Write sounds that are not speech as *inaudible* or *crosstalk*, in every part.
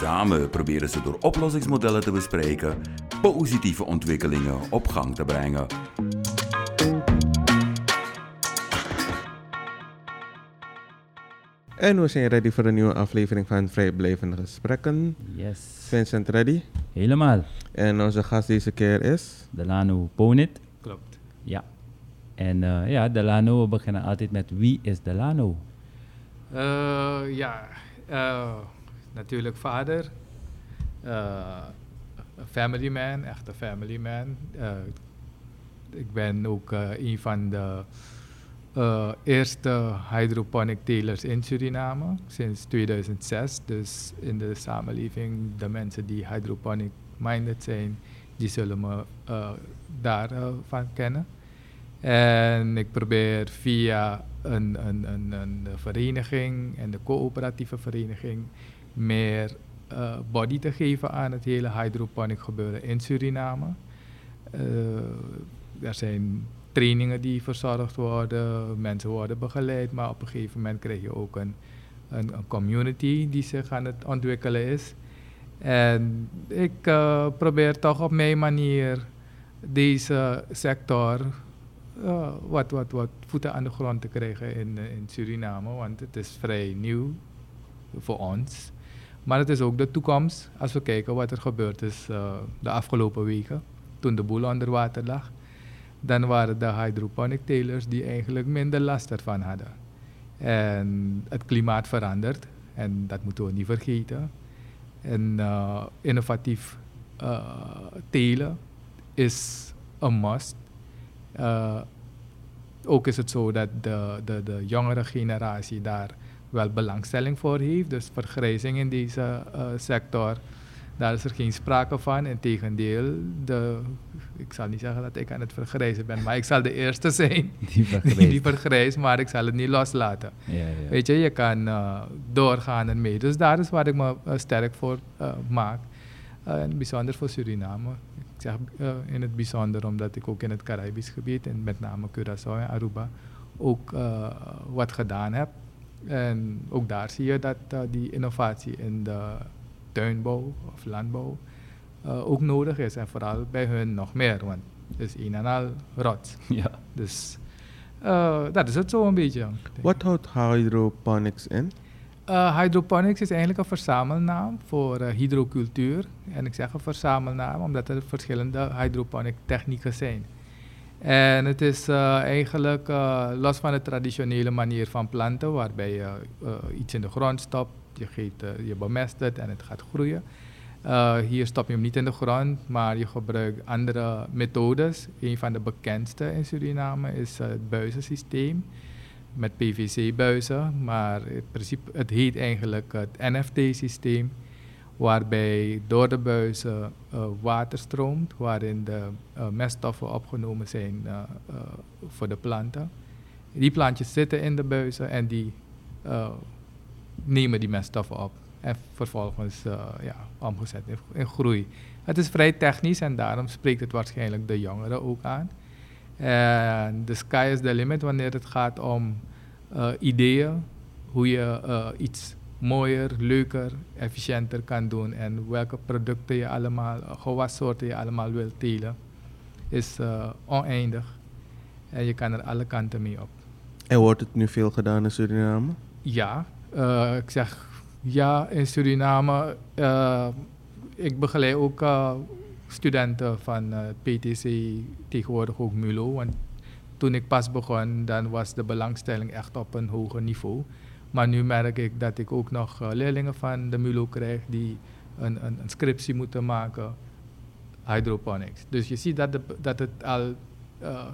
Samen proberen ze door oplossingsmodellen te bespreken positieve ontwikkelingen op gang te brengen. En we zijn ready voor een nieuwe aflevering van Vrijblijvende Gesprekken. Yes. Vincent ready. Helemaal. En onze gast deze keer is... Delano Ponit. Klopt. Ja. En uh, ja, Delano, we beginnen altijd met wie is Delano? Uh, ja, uh, natuurlijk vader. family man, echte family man. ik ben ook een van de eerste hydroponic telers in Suriname sinds 2006. Dus in de samenleving, de mensen die hydroponic minded zijn, die zullen me daarvan kennen. En ik probeer via een, een, een, een vereniging en de coöperatieve vereniging meer uh, body te geven aan het hele hydroponic gebeuren in Suriname. Uh, er zijn trainingen die verzorgd worden, mensen worden begeleid, maar op een gegeven moment krijg je ook een, een, een community die zich aan het ontwikkelen is. En ik uh, probeer toch op mijn manier deze sector wat, wat, wat voeten aan de grond te krijgen in, in Suriname. Want het is vrij nieuw voor ons. Maar het is ook de toekomst als we kijken wat er gebeurd is uh, de afgelopen weken. Toen de boel onder water lag. Dan waren de hydroponic telers die eigenlijk minder last ervan hadden. En het klimaat verandert. En dat moeten we niet vergeten. En uh, innovatief telen is een must. Uh, ook is het zo dat de, de, de jongere generatie daar wel belangstelling voor heeft. Dus vergrijzing in deze uh, sector, daar is er geen sprake van. Integendeel, de, ik zal niet zeggen dat ik aan het vergrijzen ben, maar ik zal de eerste *laughs* zijn die vergrijst, die vergrijst maar ik zal het niet loslaten. Ja, ja. Weet je, je kan uh, doorgaan ermee. Dus daar is waar ik me sterk voor maak. en bijzonder voor Suriname. Ik zeg in het bijzonder omdat ik ook in het Caribisch gebied, en met name Curaçao en Aruba, ook wat gedaan heb. En ook daar zie je dat uh, die innovatie in de tuinbouw of landbouw ook nodig is. En vooral bij hun nog meer, want het is een en al rot. *laughs* Ja. Dus dat is het zo een beetje. Wat houdt hydroponics in? Uh, hydroponics is eigenlijk een verzamelnaam voor uh, hydrocultuur. En ik zeg een verzamelnaam omdat er verschillende hydroponic technieken zijn. En het is uh, eigenlijk los van de traditionele manier van planten, waarbij je iets in de grond stopt, je, geeft, je bemest het en het gaat groeien. hier stop je hem niet in de grond, maar je gebruikt andere methodes. Een van de bekendste in Suriname is het buizensysteem met PVC-buizen, maar in principe, het heet eigenlijk het NFT-systeem, waarbij door de buizen uh, water stroomt, waarin de uh, meststoffen opgenomen zijn uh, voor de planten. Die plantjes zitten in de buizen en die nemen die meststoffen op en vervolgens ja, omgezet in, groei. Het is vrij technisch en daarom spreekt het waarschijnlijk de jongeren ook aan. En de sky is the limit wanneer het gaat om ideeën, hoe je iets mooier, leuker, efficiënter kan doen en welke producten je allemaal, gewassoorten je allemaal wilt telen, is uh, oneindig. En je kan er alle kanten mee op. En wordt het nu veel gedaan in Suriname? Ja, ik zeg ja in Suriname. ik begeleid ook studenten van PTC, tegenwoordig ook MULO. Want toen ik pas begon, dan was de belangstelling echt op een hoger niveau. Maar nu merk ik dat ik ook nog uh, leerlingen van de MULO krijg die een, een, een, scriptie moeten maken, hydroponics. Dus je ziet dat, de, dat het al uh,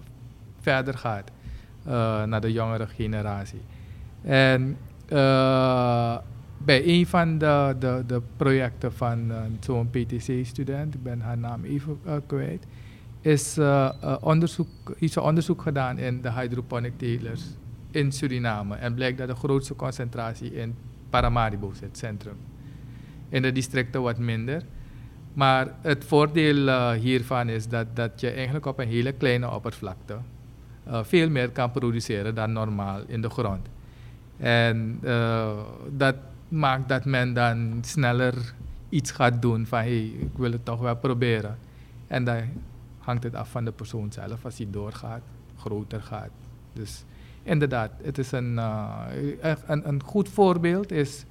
verder gaat uh, naar de jongere generatie. En bij een van de, de, de projecten van zo'n PTC-student, ik ben haar naam even kwijt, is onderzoek, iets onderzoek gedaan in de hydroponic telers in Suriname. En blijkt dat de grootste concentratie in Paramaribo zit, centrum. In de districten wat minder. Maar het voordeel hiervan is dat, dat je eigenlijk op een hele kleine oppervlakte veel meer kan produceren dan normaal in de grond. En dat maakt dat men dan sneller iets gaat doen van hey, ik wil het toch wel proberen. En dan hangt het af van de persoon zelf als hij doorgaat, groter gaat. Dus inderdaad, het is een, uh, een, een, goed voorbeeld is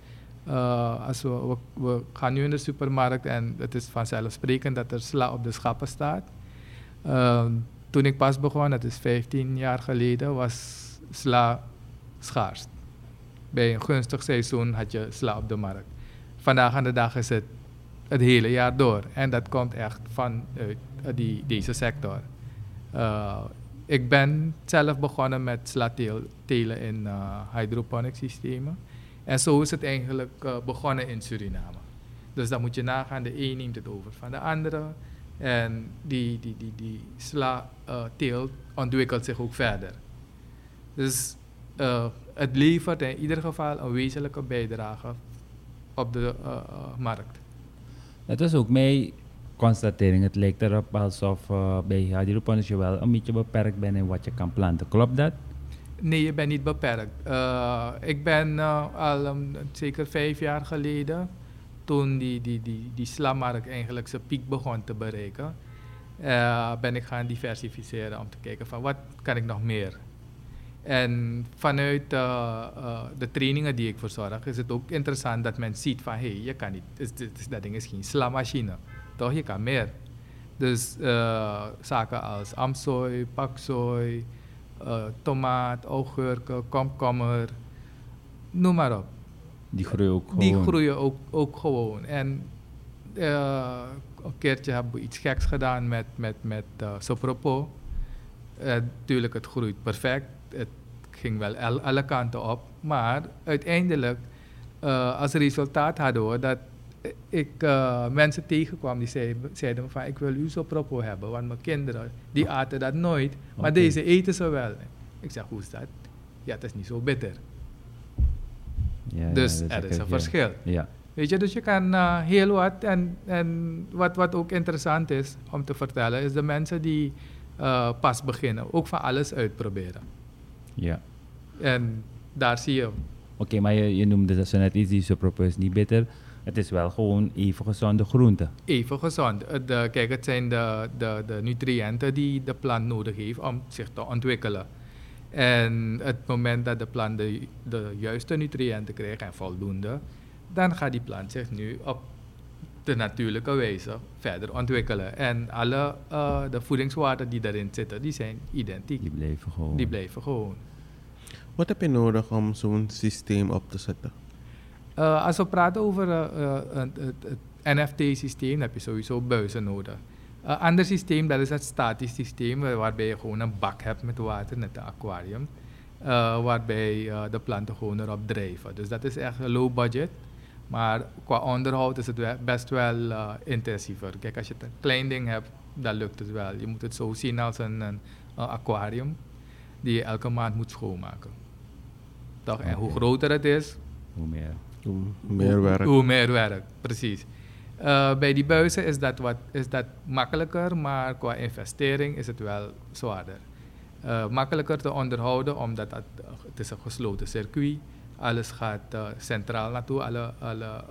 uh, als we, we, gaan nu in de supermarkt en het is vanzelfsprekend dat er sla op de schappen staat. Uh, toen ik pas begon, dat is 15 jaar geleden, was sla schaars bij een gunstig seizoen had je sla op de markt. Vandaag aan de dag is het het hele jaar door. En dat komt echt van uh, die, deze sector. Ik ben zelf begonnen met sla telen in uh, hydroponic systemen. En zo is het eigenlijk begonnen in Suriname. Dus dan moet je nagaan, de een neemt het over van de andere. En die, die, die, die sla teelt ontwikkelt zich ook verder. Dus het levert in ieder geval een wezenlijke bijdrage op de markt. Het is ook mijn constatering. Het lijkt erop alsof uh, bij hydroponics je wel een beetje beperkt bent in wat je kan planten. Klopt dat? Nee, je bent niet beperkt. Uh, ik ben al um, zeker vijf jaar geleden, toen die, die, die, die slammarkt eigenlijk zijn piek begon te bereiken, ben ik gaan diversificeren om te kijken van wat kan ik nog meer en vanuit de trainingen die ik verzorg, is het ook interessant dat men ziet van hé, hey, je kan niet, dat ding is geen slammachine. Toch, je kan meer. Dus uh, zaken als amsooi, paksoi, tomaat, augurken, komkommer, noem maar op. Die groeien ook gewoon. Die groeien ook, ook gewoon. En een keertje hebben we iets geks gedaan met, met, met uh, sopropo. Natuurlijk, het groeit perfect het ging wel alle kanten op. Maar uiteindelijk, uh, als resultaat hadden we dat ik uh, mensen tegenkwam die zeiden, zeiden van ik wil u zo propo hebben, want mijn kinderen die aten dat nooit, maar okay. deze eten ze wel. Ik zeg hoe is dat? Ja, het is niet zo bitter. Ja, dus ja, er is een verschil. Ja. Weet je, dus je kan uh, heel wat en, en wat, wat ook interessant is om te vertellen, is de mensen die uh, pas beginnen, ook van alles uitproberen. Ja. En daar zie je. Oké, maar je, je noemde dat zo net iets, die superpro is niet bitter. Het is wel gewoon even gezonde groente. Even gezond. De, kijk, het zijn de, de, de nutriënten die de plant nodig heeft om zich te ontwikkelen. En het moment dat de plant de, de juiste nutriënten krijgt en voldoende, dan gaat die plant zich nu op de natuurlijke wijze verder ontwikkelen. En alle uh, de voedingswaarden die daarin zitten, die zijn identiek. Die blijven gewoon. Die blijven gewoon. Wat heb je nodig om zo'n systeem op te zetten? Uh, als we praten over uh, het, het NFT-systeem, heb je sowieso buizen nodig. Een ander systeem, dat is het statisch systeem, waarbij je gewoon een bak hebt met water, net een aquarium. waarbij de planten gewoon erop drijven. Dus dat is echt low budget. Maar qua onderhoud is het best wel uh, intensiever. Kijk, als je een klein ding hebt, dan lukt het wel. Je moet het zo zien als een, een, een aquarium die je elke maand moet schoonmaken. Toch? En hoe groter het is, hoe meer, hoe meer werk. Hoe, meer werk, precies. Uh, bij die buizen is dat, wat, is dat makkelijker, maar qua investering is het wel zwaarder. Uh, makkelijker te onderhouden, omdat het, het is een gesloten circuit alles gaat uh, centraal naartoe, alle, alle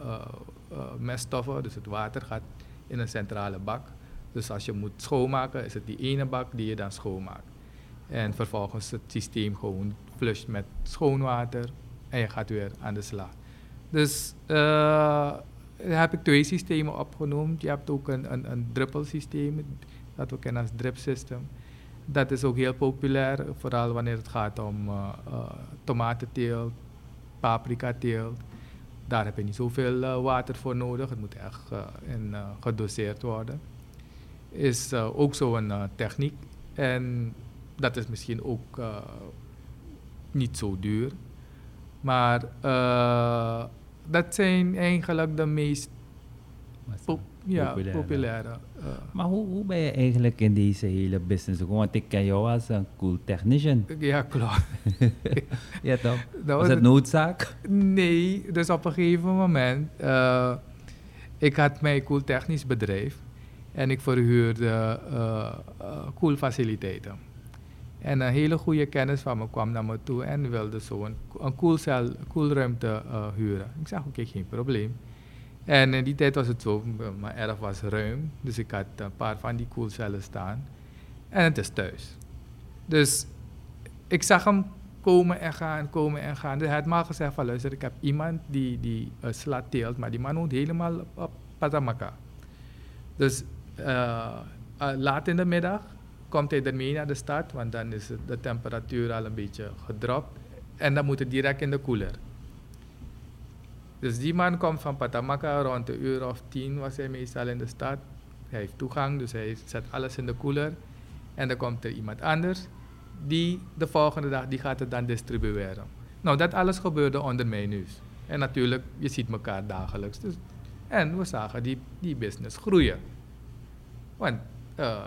meststoffen, dus het water gaat in een centrale bak. Dus als je moet schoonmaken, is het die ene bak die je dan schoonmaakt. En vervolgens het systeem gewoon flusht met schoon water en je gaat weer aan de slag. Dus daar heb ik twee systemen opgenoemd. Je hebt ook een, een, een druppelsysteem, dat we kennen als drip system. Dat is ook heel populair, vooral wanneer het gaat om uh, uh, tomatenteelt, paprika teelt. Daar heb je niet zoveel uh, water voor nodig. Het moet echt uh, in, uh, gedoseerd worden. Is ook zo'n techniek. En dat is misschien ook niet zo duur. Maar dat zijn eigenlijk de meest pop- dat? ja, Populaire. populaire. Maar hoe, hoe ben je eigenlijk in deze hele business gekomen? Want ik ken jou als een cool technician. ja, klopt. *laughs* ja toch? *laughs* Nou, Was het dat- noodzaak? Nee, dus op een gegeven moment, eh, ik had mijn cool technisch bedrijf en ik verhuurde eh, cool faciliteiten. En een hele goede kennis van me kwam naar me toe en wilde zo een, een koelcel, koelruimte eh, huren. Ik zei, oké, geen probleem. En in die tijd was het zo, mijn erf was ruim, dus ik had een paar van die koelcellen staan. En het is thuis. Dus ik zag hem komen en gaan, komen en gaan. Dus hij had me al gezegd van, luister, ik heb iemand die, die uh, sla teelt, maar die man woont helemaal op, Patamaka. Dus eh, eh, laat in de middag komt hij ermee naar de stad, want dan is de temperatuur al een beetje gedropt. En dan moet het direct in de koeler. Dus die man komt van Patamaka, rond de uur of tien was hij meestal in de stad. Hij heeft toegang, dus hij zet alles in de koeler. En dan komt er iemand anders, die de volgende dag die gaat het dan distribueren. Nou, dat alles gebeurde onder mijn neus. En natuurlijk, je ziet elkaar dagelijks. Dus, en we zagen die, die business groeien. Want eh,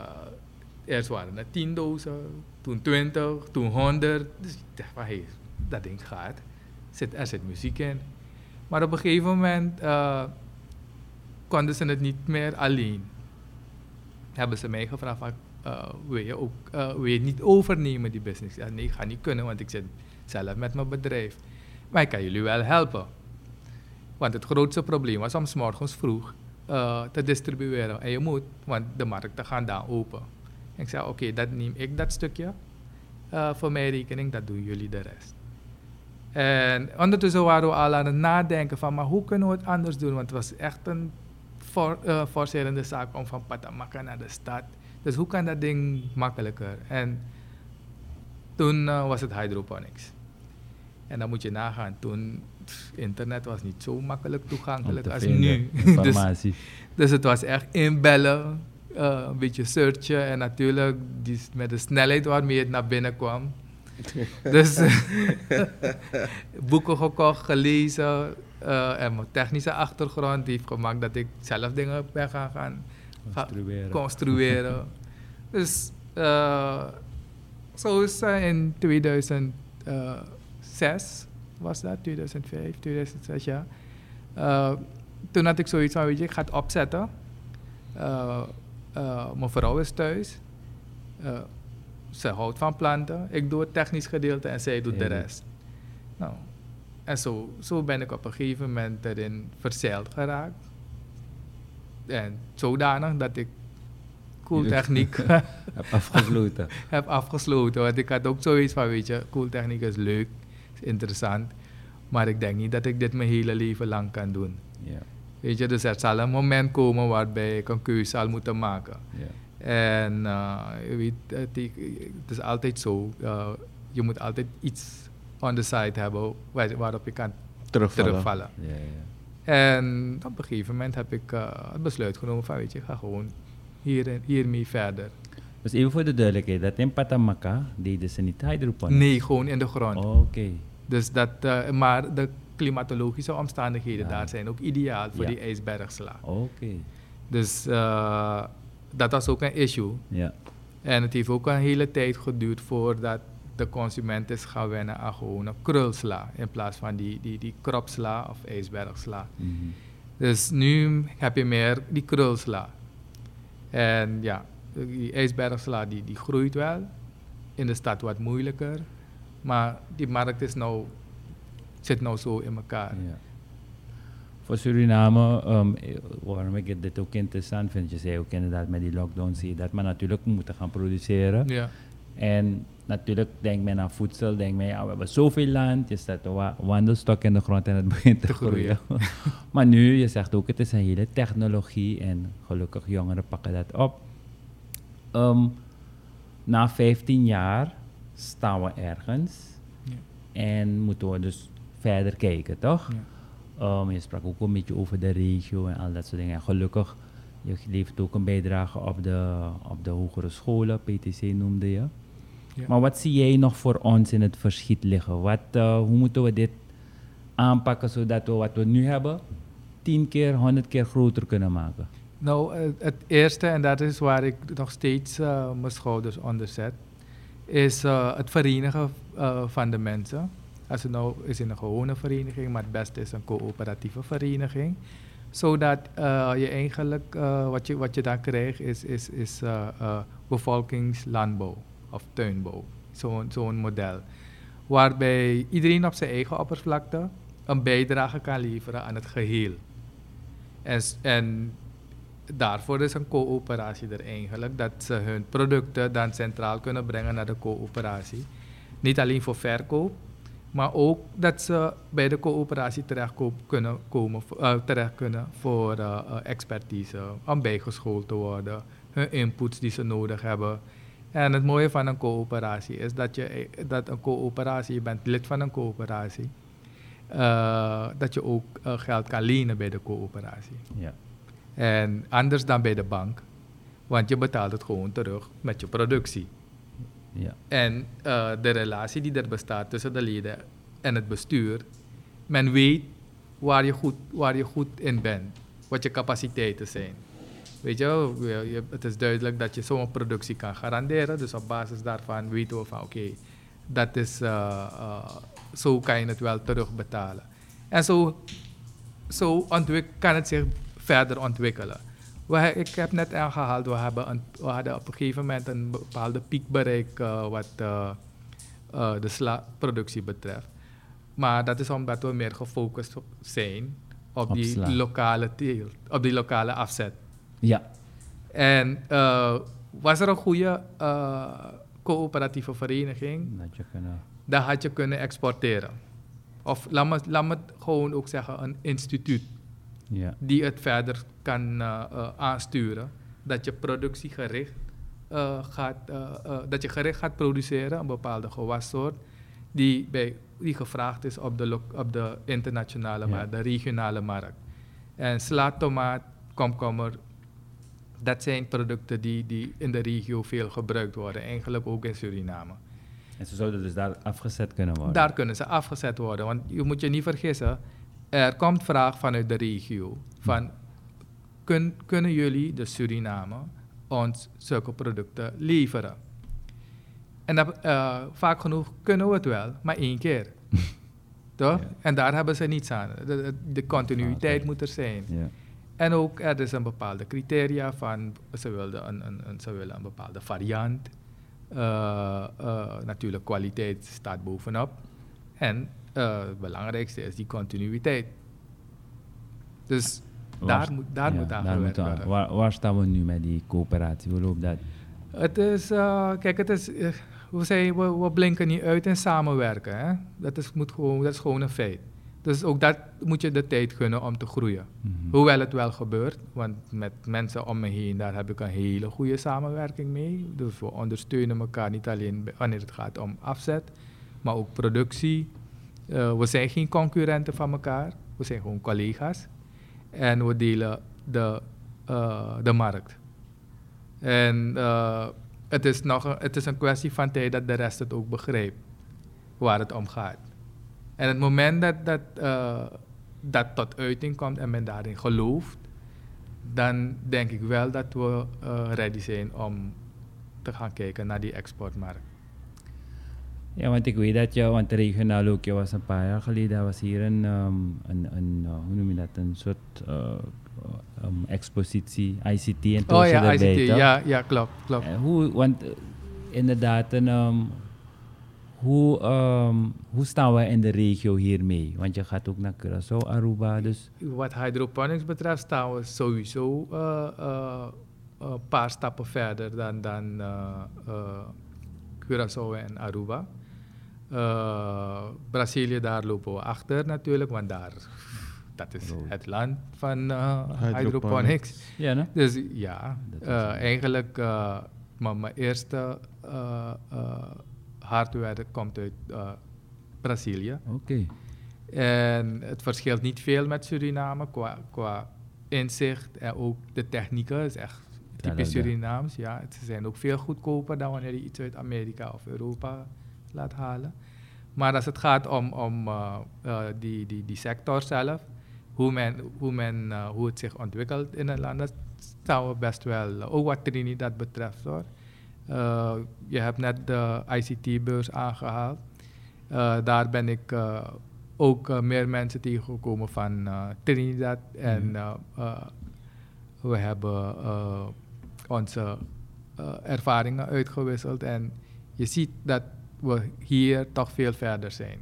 eerst waren er 10 dozen, toen 20, toen 100. Dus ik dacht van, hé, dat ding gaat. Zit, er zit muziek in. Maar op een gegeven moment eh, konden ze het niet meer alleen. Hebben ze mij gevraagd van, eh, wil, je ook, eh, wil je het niet overnemen die business? Nee, ik ga niet kunnen, want ik zit zelf met mijn bedrijf. Maar ik kan jullie wel helpen. Want het grootste probleem was om 's morgens vroeg te distribueren. En je moet, want de markten gaan daar open. Ik zei, oké, dat neem ik dat stukje eh, voor mijn rekening, dat doen jullie de rest. En ondertussen waren we al aan het nadenken van, maar hoe kunnen we het anders doen? Want het was echt een eh, forcerende zaak om van Patamaka naar de stad. Dus hoe kan dat ding makkelijker? En toen eh, was het hydroponics. En dan moet je nagaan, toen pff, internet was niet zo makkelijk toegankelijk als nu. *laughs* dus, dus het was echt inbellen, eh, een beetje searchen en natuurlijk die, met de snelheid waarmee het naar binnen kwam. *laughs* dus *laughs* boeken gekocht, gelezen eh, en mijn technische achtergrond die heeft gemaakt dat ik zelf dingen ben gaan, gaan ga- Construeren. construeren. *laughs* dus eh, zo is in 2006 was dat, 2005, 2006 ja. Eh, toen had ik zoiets van, weet je, ik ga het opzetten. Eh, eh, mijn vrouw is thuis. Eh, ze houdt van planten. Ik doe het technisch gedeelte en zij doet de rest. Nou, en zo, zo ben ik op een gegeven moment erin verzeild geraakt. En zodanig dat ik cool Je doet- techniek *laughs* *laughs* Heb afgesloten. heb afgesloten. Want ik had ook zoiets van, weet je, cool techniek is leuk, is interessant. Maar ik denk niet dat ik dit mijn hele leven lang kan doen. ja. Weet je, dus er zal een moment komen waarbij ik een keuze zal moeten maken. En je weet, het, is altijd zo, eh, je moet altijd iets on the side hebben waar- waarop je kan Terugvallen. En op een gegeven moment heb ik eh, het besluit genomen van, weet je, ga gewoon hier, hiermee verder. Dus even voor de duidelijkheid, dat in Patamaka deden ze niet hydroponics? Nee, gewoon in de grond. Oké. Dus dat, maar de klimatologische omstandigheden Ja. daar zijn ook ideaal voor Ja. die ijsbergsla. Oké. Dus eh, dat was ook een issue. Ja. En het heeft ook een hele tijd geduurd voordat de consument is gaan wennen aan gewoon een krulsla. In plaats van die, die, die kropsla of ijsbergsla. Mhm. Dus nu heb je meer die krulsla. En ja, die ijsbergsla die, die groeit wel. In de stad wat moeilijker. Maar die markt is nou, zit nou zo in elkaar. Ja. Voor Suriname, eh, waarom ik dit ook interessant vind, je zei ook inderdaad met die lockdown zie je dat, maar natuurlijk we moeten gaan produceren. Ja. En natuurlijk denkt men aan voedsel, denkt men, ja, we hebben zoveel land, je zet een wa- wandelstok in de grond en het *laughs* begint te, Te groeien. groeien. *laughs* maar nu, je zegt ook, het is een hele technologie en gelukkig jongeren pakken dat op. Ehm, na 15 jaar staan we ergens Ja. en moeten we dus verder kijken, toch? Ja. Ehm, je sprak ook een beetje over de regio en al dat soort dingen. En gelukkig, je levert ook een bijdrage op de, op de hogere scholen, PTC noemde je. Ja. Maar wat zie jij nog voor ons in het verschiet liggen? Wat, eh, hoe moeten we dit aanpakken zodat we wat we nu hebben tien keer, honderd keer groter kunnen maken? Nou, het eerste, en dat is waar ik nog steeds eh, mijn schouders onder zet, is eh, het verenigen van de mensen. Als het nou is in een gewone vereniging, maar het beste is een coöperatieve vereniging. Zodat eh, je eigenlijk, eh, wat, je, wat je dan krijgt, is, is, is eh, bevolkingslandbouw of tuinbouw. Zo'n zo'n model. Waarbij iedereen op zijn eigen oppervlakte een bijdrage kan leveren aan het geheel. En, en daarvoor is een coöperatie er eigenlijk, dat ze hun producten dan centraal kunnen brengen naar de coöperatie. Niet alleen voor verkoop, maar ook dat ze bij de coöperatie terecht kunnen komen, eh, terecht kunnen voor eh, eh, expertise, om bijgeschoold te worden, hun inputs die ze nodig hebben. En het mooie van een coöperatie is dat, je, dat een coöperatie, je bent lid van een coöperatie, dat je ook geld kan lenen bij de coöperatie. Ja. En anders dan bij de bank, want je betaalt het gewoon terug met je productie. Ja. En eh, de relatie die er bestaat tussen de leden en het bestuur, men weet waar je goed, waar je goed in bent, wat je capaciteiten zijn. Weet je, het is duidelijk dat je zo'n productie kan garanderen, dus op basis daarvan weten we van oké, dat eh, eh, zo kan je het wel terugbetalen. En zo, zo kan het zich verder ontwikkelen. We, ik heb net aangehaald, we, hebben een, we hadden op een gegeven moment een bepaalde piek bereikt eh, wat eh, de sla-productie betreft. Maar dat is omdat we meer gefocust op zijn op Op die sla. lokale teelt, op die lokale afzet. Ja. En was er een goede coöperatieve vereniging, Dat je kunnen... dan had je kunnen exporteren. Of laat me, laat me gewoon ook zeggen, een instituut Ja. die het verder kan eh, eh, aansturen. Dat je productiegericht eh, gaat, dat je gericht gaat produceren, een bepaalde gewassoort, die, bij, die gevraagd is op de, op de internationale Ja. markt, de regionale markt. En sla, tomaat, komkommer, dat zijn producten die, die in de regio veel gebruikt worden, eigenlijk ook in Suriname. En ze zouden dus daar afgezet kunnen worden. Daar kunnen ze afgezet worden. Want je moet je niet vergissen, er komt vraag vanuit de regio van kun, kunnen jullie, de Suriname, ons zulke producten leveren? En dat, eh, vaak genoeg kunnen we het wel, maar één keer. *laughs* Toch? Ja. En daar hebben ze niets aan. De, de, continuïteit Oké. moet er zijn. Ja. En ook er is een bepaalde criteria van ze wilden een, een, een, ze willen een bepaalde variant. Eh, eh, natuurlijk, kwaliteit staat bovenop. En het belangrijkste is die continuïteit. Dus daar, moet, daar ja, moet aan daar gewerkt moet aan. worden. Waar, waar staan we nu met die coöperatie? Hoe loopt dat? Het is, eh, kijk, het is, eh, we, zijn, we, we blinken niet uit in samenwerken. Hè? Dat, is, moet gewoon, dat is gewoon een feit. Dus ook dat moet je de tijd gunnen om te groeien. Mhm. Hoewel het wel gebeurt, want met mensen om me heen, daar heb ik een hele goede samenwerking mee. Dus we ondersteunen elkaar niet alleen wanneer het gaat om afzet, maar ook productie. Eh, we zijn geen concurrenten van elkaar, we zijn gewoon collega's. En we delen de, eh, de markt. En eh, het, is nog een, het is een kwestie van tijd dat de rest het ook begrijpt waar het om gaat. En het moment dat dat, eh, dat tot uiting komt en men daarin gelooft, dan denk ik wel dat we ready zijn om te gaan kijken naar die exportmarkt. Ja, want ik weet dat je, want regionaal ook, je was een paar jaar geleden, was hier een, ehm, een, een eh, hoe noem je dat, een soort eh, ehm, expositie, ICT en Oh ja, ICT, ja, ja, klopt, klopt. Eh, hoe, want eh, inderdaad, en, ehm, hoe, ehm, hoe staan we in de regio hiermee? Want je gaat ook naar Curaçao, Aruba, dus Wat hydroponics betreft staan we sowieso eh, eh, een paar stappen verder dan, dan eh, eh, Curaçao en Aruba. Eh, Brazilië, daar lopen we achter natuurlijk, want daar, dat is het land van eh, Hydroponics. ja, ne? Dus ja, eh, het. eigenlijk, eh, maar mijn eerste eh eh hardware komt uit eh, Brazilië. Oké. En het verschilt niet veel met Suriname qua, qua inzicht en ook de technieken is echt typisch. Surinaams. Ja, ze zijn ook veel goedkoper dan wanneer je iets uit Amerika of Europa laat halen. Maar als het gaat om, om uh, uh, die, die, die sector zelf, hoe, men, hoe, men, uh, hoe het zich ontwikkelt in het land, dat staan we best wel, ook wat Trinidad betreft hoor. je hebt net de ICT-beurs aangehaald. daar ben ik ook meer mensen tegengekomen van Trinidad. En we hebben onze ervaringen uitgewisseld. En je ziet dat we hier toch veel verder zijn.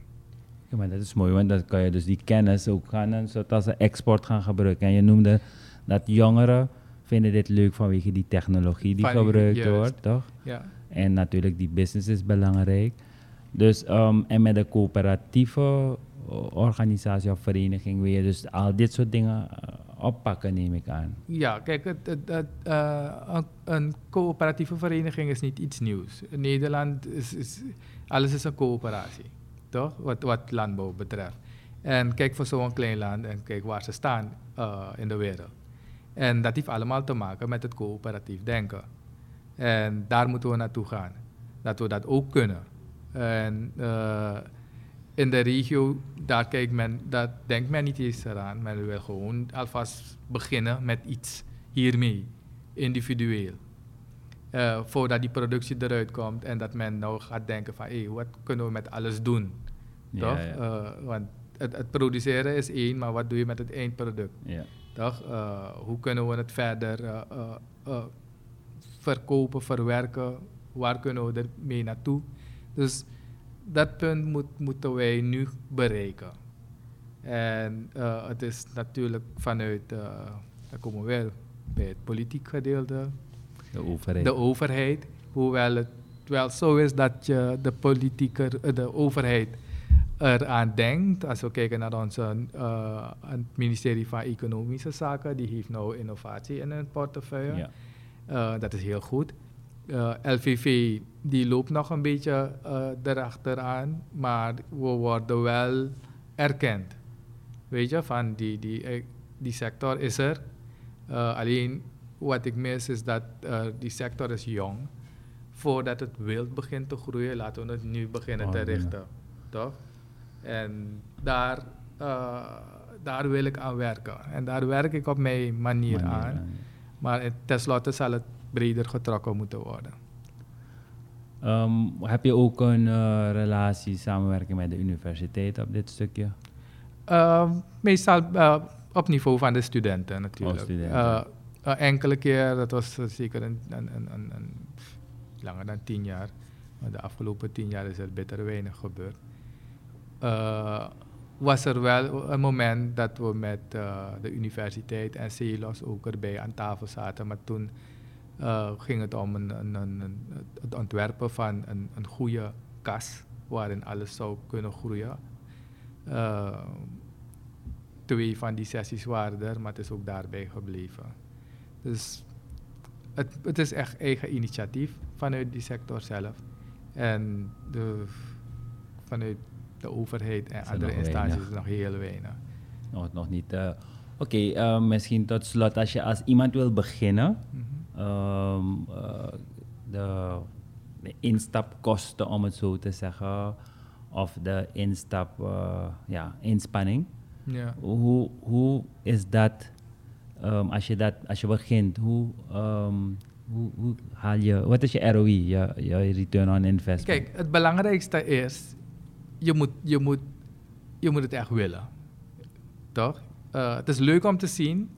Ja, maar dat is mooi, want dan kan je dus die kennis ook gaan als een export gaan gebruiken. En je noemde dat jongeren vinden dit leuk vanwege die technologie die gebruikt wordt, toch? Ja. En natuurlijk die business is belangrijk. Dus, um, en met een coöperatieve organisatie of vereniging wil je dus al dit soort dingen uh, oppakken, neem ik aan. Ja, kijk, het, het, uh, een, coöperatieve vereniging is niet iets nieuws. In Nederland is, is alles is een coöperatie, toch? Wat, wat landbouw betreft. En kijk voor zo'n klein land en kijk waar ze staan uh, in de wereld. En dat heeft allemaal te maken met het coöperatief denken. En daar moeten we naartoe gaan. Dat we dat ook kunnen. En uh, in de regio, daar kijkt men, dat denkt men niet eens eraan. Men wil gewoon alvast beginnen met iets hiermee, individueel. Uh, voordat die productie eruit komt en dat men nou gaat denken van, hé, hey, wat kunnen we met alles doen? Ja, Toch? Ja. Uh, want het, het, produceren is één, maar wat doe je met het eindproduct? Ja. Toch? Uh, hoe kunnen we het verder verkopen, verwerken? Waar kunnen we ermee naartoe? Dus dat punt moet, moeten wij nu bereiken. En uh, het is natuurlijk vanuit, uh, dan komen we weer bij het politiek gedeelte. De overheid. De overheid. Hoewel het wel zo is dat je de politieke, de overheid eraan denkt. Als we kijken naar onze uh, het ministerie van Economische Zaken, die heeft nou innovatie in hun portefeuille. Ja. Dat is heel goed. Uh, LVV die loopt nog een beetje uh, erachteraan, maar we worden wel erkend. Weet je, van die, die, eh, die sector is er. Uh, alleen wat ik mis is dat die sector is jong. Voordat het wild begint te groeien, laten we het nu beginnen oh, te richten. Ja. Toch? En daar, daar wil ik aan werken. En daar werk ik op mijn manier, manier aan. aan. Maar tenslotte zal het breder getrokken moeten worden. Um, heb je ook een uh, relatie, samenwerking met de universiteit op dit stukje? Uh, meestal uh, op niveau van de studenten natuurlijk. Oh, studenten. enkele keer, dat was zeker een, een, een, een, langer dan tien jaar. De afgelopen tien jaar is er bitter weinig gebeurd. was er wel een moment dat we met de universiteit en CELOS ook erbij aan tafel zaten, maar toen uh, ging het om een, een, een, het ontwerpen van een, een goede kas waarin alles zou kunnen groeien. Uh, twee van die sessies waren er, maar het is ook daarbij gebleven. Dus het, het is echt eigen initiatief vanuit die sector zelf. En de, vanuit de overheid en andere instanties is nog heel weinig. Nog, nog niet. Uh, Oké, okay, misschien tot slot, als je als iemand wil beginnen, mm -hmm um, uh, de, de, instapkosten, om het zo te zeggen, of de instap, uh, ja, inspanning. Ja. Hoe, hoe is dat, um, als, je dat als je begint, hoe, um, hoe, hoe haal je, wat is je ROI, je, je return on investment? Kijk, het belangrijkste is, je moet, je moet, je moet het echt willen. Toch? Uh, het is leuk om te zien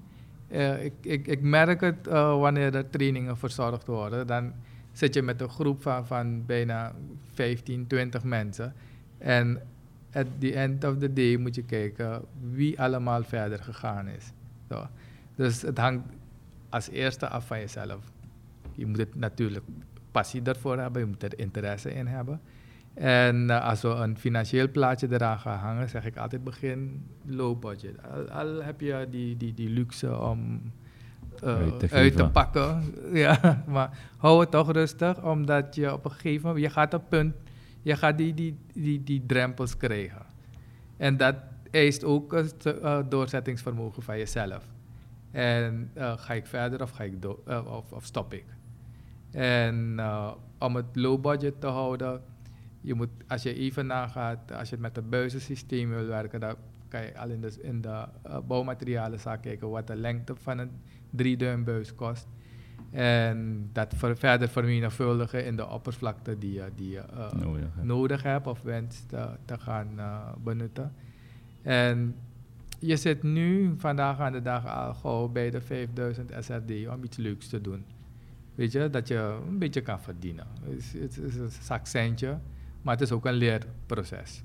uh, ik, ik, ik, merk het uh, wanneer er trainingen verzorgd worden. Dan zit je met een groep van, van bijna 15, 20 mensen. En at the end of the day moet je kijken wie allemaal verder gegaan is. Zo. Dus het hangt als eerste af van jezelf. Je moet het natuurlijk passie daarvoor hebben, je moet er interesse in hebben. En uh, als we een financieel plaatje eraan gaan hangen, zeg ik altijd begin low budget. Al, al heb je die, die, die luxe om uh, uit, te, uit te, pakken. *laughs* ja, maar hou het toch rustig, omdat je op een gegeven moment, je gaat op punt, je gaat die, die, die, die drempels krijgen. En dat eist ook het uh, doorzettingsvermogen van jezelf. En ga ik verder of, ga ik of, of stop ik? En om het low budget te houden je moet, als je even nagaat, als je met het buizensysteem wil werken, dan kan je al in de, in de uh, bouwmaterialenzaak kijken wat de lengte van een 3 duim buis kost. En dat ver, verder vermenigvuldigen in de oppervlakte die je, die je uh, nodig, hebt. nodig, hebt of wenst te, te gaan uh, benutten. En je zit nu vandaag aan de dag al gauw bij de 5000 SRD om iets leuks te doen. Weet je, dat je een beetje kan verdienen. Het is, het is een zakcentje, maar het is ook een leerproces.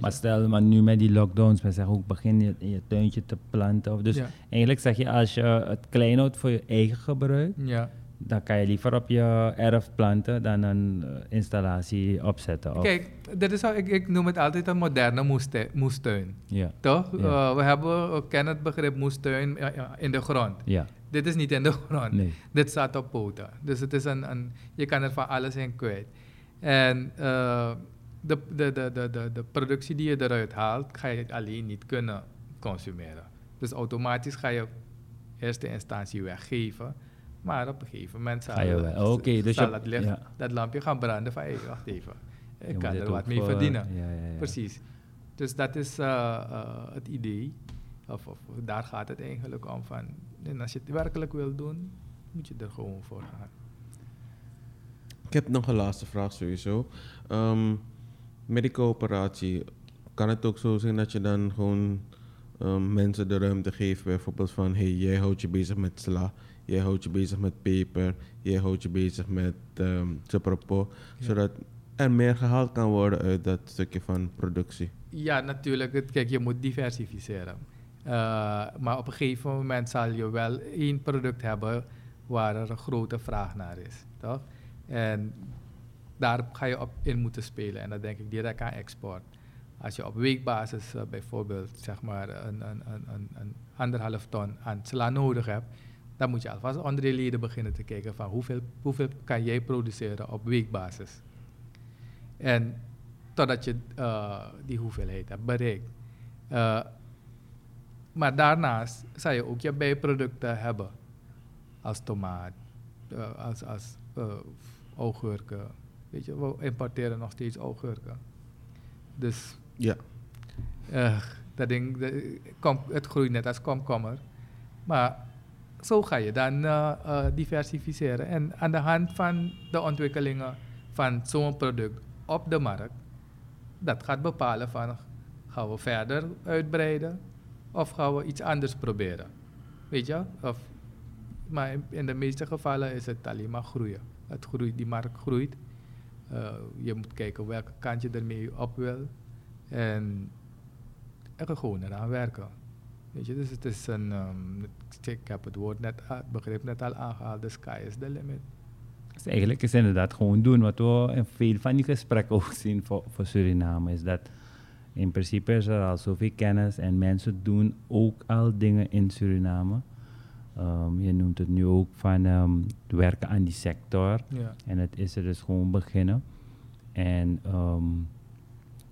Maar stel, maar nu met die lockdowns, we zeggen ook begin je in je tuintje te planten. Of dus ja. eigenlijk zeg je, als je het klein houdt voor je eigen gebruik, ja. dan kan je liever op je erf planten dan een uh, installatie opzetten. Of Kijk, dat is, ik, ik noem het altijd een moderne moestuin. moestuin ja. Toch? Uh, we, hebben, we kennen het begrip moestuin in de grond. Ja. Dit is niet in de *laughs* grond. Nee. Dit staat op poten. Dus het is een, een, je kan er van alles in kwijt. En uh, de, de, de, de, de, de productie die je eruit haalt, ga je alleen niet kunnen consumeren. Dus automatisch ga je in eerste instantie weggeven. Maar op een gegeven moment zal, okay, dus zal het licht, ja. dat lampje gaan branden van, hey, wacht even, ik Je kan er wat mee voor- verdienen. ja, ja, ja. Precies. Dus dat is uh, uh, het idee. Of, of daar gaat het eigenlijk om van. En als je het werkelijk wil doen, moet je er gewoon voor gaan. Ik heb nog een laatste vraag sowieso. Um, met die coöperatie, kan het ook zo zijn dat je dan gewoon um, mensen de ruimte geeft, bijvoorbeeld van hey, jij houdt je bezig met sla, jij houdt je bezig met peper, jij houdt je bezig met um, ja. zodat er meer gehaald kan worden uit dat stukje van productie? Ja, natuurlijk. Kijk, je moet diversificeren. Uh, maar op een gegeven moment zal je wel één product hebben waar er een grote vraag naar is. Toch? En daar ga je op in moeten spelen. En dan denk ik direct aan export. Als je op weekbasis uh, bijvoorbeeld zeg maar een, een, een, een, anderhalf ton aan sla nodig hebt, dan moet je alvast onder je leden beginnen te kijken van hoeveel, hoeveel kan jij produceren op weekbasis. En totdat je uh, die hoeveelheid hebt bereikt. Uh, maar daarnaast zou je ook je bijproducten hebben. Als tomaat, als, als augurken. Weet je, we importeren nog steeds augurken. Dus ja. dat ding, de, kom, het groeit net als komkommer. Maar zo ga je dan diversificeren. En aan de hand van de ontwikkelingen van zo'n product op de markt, dat gaat bepalen van gaan we verder uitbreiden of gaan we iets anders proberen. Weet je? Of, maar in de meeste gevallen is het alleen maar groeien. Het groeit, die markt groeit. Uh, je moet kijken welke kant je ermee op wil. En er gewoon eraan werken. Weet je, dus het is een, um, ik heb het woord net, het begrip net al aangehaald, the sky is the limit. Dus eigenlijk is inderdaad gewoon doen wat we in veel van die gesprekken ook zien voor, voor Suriname. Is dat in principe is er al zoveel kennis en mensen doen ook al dingen in Suriname. Um, je noemt het nu ook van um, werken aan die sector. Ja. En het is er dus gewoon beginnen. En um,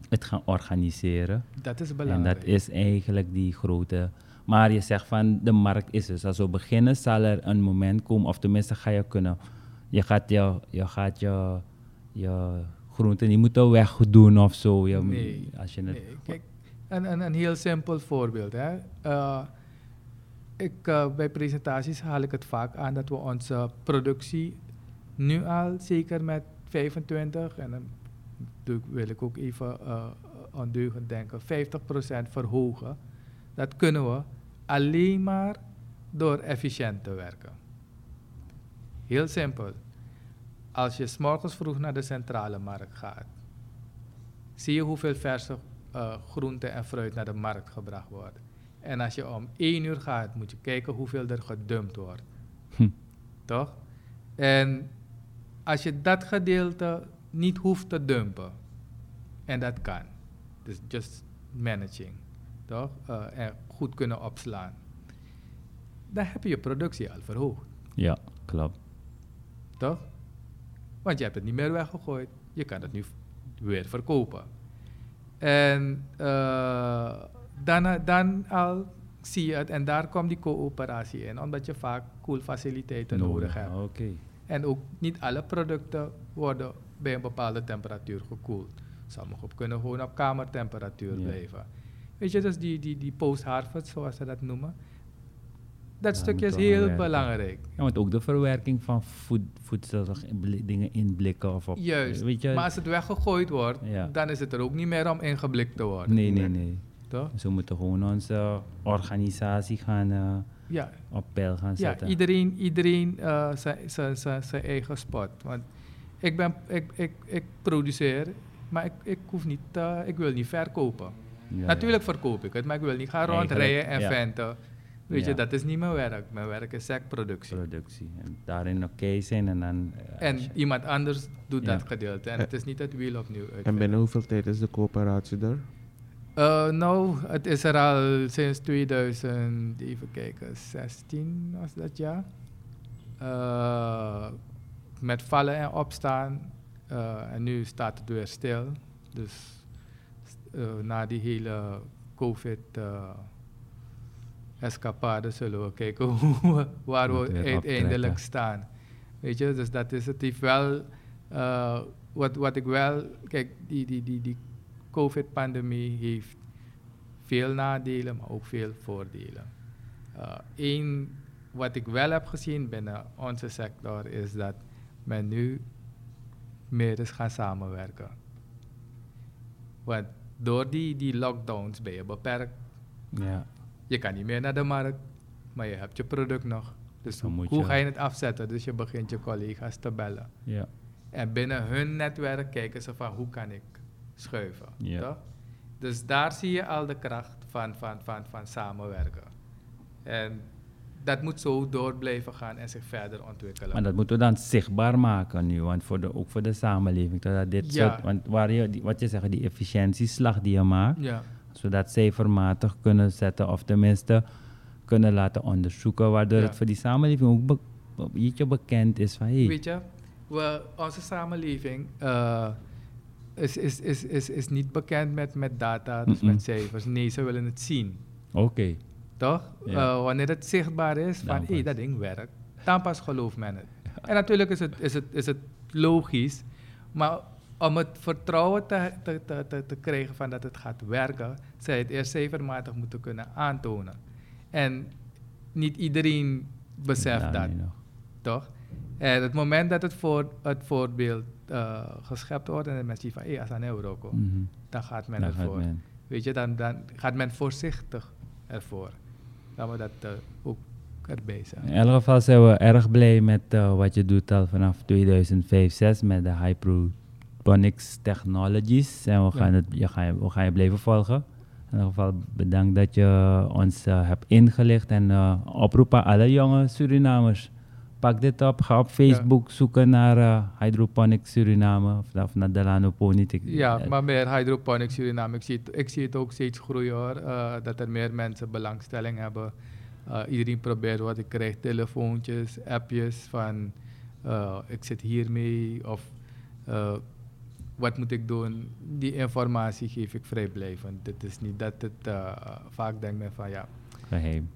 het gaan organiseren. Dat is En belangrijk. dat is eigenlijk die grote. Maar je zegt van de markt is dus. Als we beginnen, zal er een moment komen, of tenminste ga je kunnen. Je gaat je, je, gaat je, je groenten niet moeten wegdoen of zo. Je, nee, als je het, nee. Kijk, een, een, een heel simpel voorbeeld. Hè. Uh, ik, uh, bij presentaties haal ik het vaak aan dat we onze productie nu al zeker met 25 en dan wil ik ook even uh, ondeugend denken, 50% verhogen. Dat kunnen we alleen maar door efficiënt te werken. Heel simpel. Als je s morgens vroeg naar de centrale markt gaat, zie je hoeveel verse uh, groenten en fruit naar de markt gebracht wordt. En als je om één uur gaat, moet je kijken hoeveel er gedumpt wordt. Hm. Toch? En als je dat gedeelte niet hoeft te dumpen, en dat kan, dus just managing, toch? Uh, en goed kunnen opslaan, dan heb je je productie al verhoogd. Ja, klopt. Toch? Want je hebt het niet meer weggegooid, je kan het nu weer verkopen. En uh, dan, dan al zie je het, en daar komt die coöperatie in, omdat je vaak koelfaciliteiten No, nodig hebt. Okay. En ook niet alle producten worden bij een bepaalde temperatuur gekoeld. Sommige kunnen gewoon op kamertemperatuur Ja. blijven. Weet je, dus die, die, die post-harvest, zoals ze dat noemen. Dat stukje is heel belangrijk. Ja, want ook de verwerking van voed, voedsel, dingen in blikken of op... Juist. Weet je, Maar als het weggegooid wordt, Ja. dan is het er ook niet meer om ingeblikt te worden. nee, nee, nee. Toch? Dus we moeten gewoon onze organisatie gaan eh, Ja, op peil gaan ja zetten. iedereen, iedereen eh, zijn- zijn- zijn zijn eigen spot. Want ik, ben, ik, ik, ik produceer, maar ik, ik, hoef niet, eh, ik wil niet verkopen. Ja, Natuurlijk verkoop ik het, maar ik wil niet gaan rondrijden en ja. venten. Weet je, Ja. dat is niet mijn werk. Mijn werk is sectproductie. Productie. En daarin oké zijn en dan... En iemand anders doet Ja. dat gedeelte. En het is niet het wiel opnieuw En binnen hoeveel tijd is de coöperatie er? Eh, nou, het is er al sinds 2000, even kijken, 16 was dat ja. Eh, met vallen en opstaan. Eh, en nu staat het weer stil. Dus na die hele COVID eh, escapade zullen we kijken *laughs* hoe, waar we uiteindelijk optrekken. staan. Weet je, dus dat is het. heeft wel, wat, wat ik wel, kijk, die, die, die, die COVID-pandemie heeft veel nadelen, maar ook veel voordelen. Eén wat ik wel heb gezien binnen onze sector is dat men nu meer is gaan samenwerken. Want door die, die lockdowns ben je beperkt. ja, Je kan niet meer naar de markt, maar je hebt je product nog. Dus Dan hoe, je- ga je het afzetten? Dus je begint je collega's te bellen. ja. En binnen hun netwerk kijken ze van hoe kan ik schuiven. Ja. toch? Dus daar zie je al de kracht van, van, van, van samenwerken. En dat moet zo door blijven gaan en zich verder ontwikkelen. Maar dat moeten we dan zichtbaar maken nu, want voor de, ook voor de samenleving. Dat dit Ja. soort, want waar je, die, wat je zegt, die efficiëntieslag die je maakt, ja, zodat cijfermatig kunnen zetten of tenminste kunnen laten onderzoeken, waardoor Ja. het voor die samenleving ook be, be- ietsje bekend is van hey, weet je, we, onze samenleving eh, is, is, is, is, is niet bekend met, met data, dus Mm-mm. met cijfers. Nee, ze willen het zien. oké, Toch? Ja. Eh, wanneer het zichtbaar is, van hé, pas. dat ding werkt, dan pas gelooft men het. En natuurlijk is het, is het, is het logisch, maar om het vertrouwen te, te, te, te, te krijgen van dat het gaat werken, zou je het eerst cijfermatig moeten kunnen aantonen. En niet iedereen beseft Ja, dat, toch? En het moment dat het, voor, het voorbeeld eh, geschept wordt en de mensen zien van, hé, als aan euro komt, Mhm. dan gaat men Dan gaat ervoor. men. Weet je, dan, dan gaat men voorzichtig ervoor. Laten we dat eh, ook erbij zeggen. In elk geval zijn we erg blij met eh, wat je doet al vanaf 2005-6 met de Hyproponics Technologies. En we Ja. gaan, het, je gaan, we gaan je blijven volgen. In elk geval bedankt dat je ons hebt ingelicht en oproep aan alle jonge Surinamers. Pak dit op, ga op Facebook zoeken naar eh, Hydroponics Suriname of, of naar Delano. Ja, Eh, maar meer hydroponics Suriname. Ik zie, het, ik zie het ook steeds groeien hoor. eh, dat er meer mensen belangstelling hebben. Iedereen probeert wat ik krijg. Telefoontjes, appjes van ik zit hiermee of wat moet ik doen. Die informatie geef ik vrijblijvend. Het is niet dat het vaak denkt men van ja, geheim.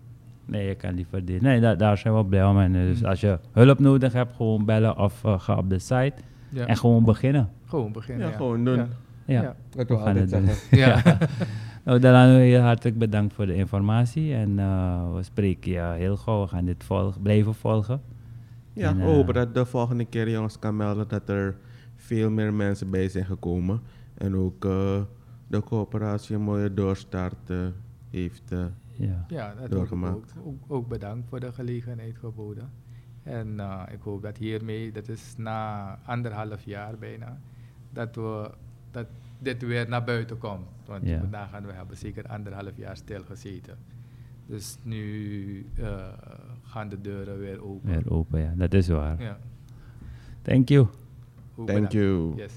Nee, je kan liever dit. Nee, da- daar zijn we blij om. En, dus Mm. als je hulp nodig hebt, gewoon bellen of eh, ga op de site ja. en gewoon beginnen. gewoon beginnen. Ja, gewoon doen. Ja. Ja, Ja. Wat we we gaan het altijd doen. zeggen. *laughs* Ja. *laughs* Nou, Delano, heel hartelijk bedankt voor de informatie. En eh, we spreken je heel gauw. We gaan dit volgen, blijven volgen. Ja, En, we eh, hopen dat de volgende keer je ons kan melden dat er veel meer mensen bij zijn gekomen. En ook eh, de coöperatie een mooie doorstart heeft. Ja. Ja, dat doorgemaakt. ook. ook. Ook bedankt voor de gelegenheid geboden. En eh, ik hoop dat hiermee, dat is na anderhalf jaar bijna, dat, we, dat dit weer naar buiten komt. Want Ja. moet nagaan, we hebben zeker anderhalf jaar stilgezeten. Dus nu eh, gaan de deuren weer open. Weer open, ja. Dat is waar. Ja. Thank you. Thank bedankt. you. Yes.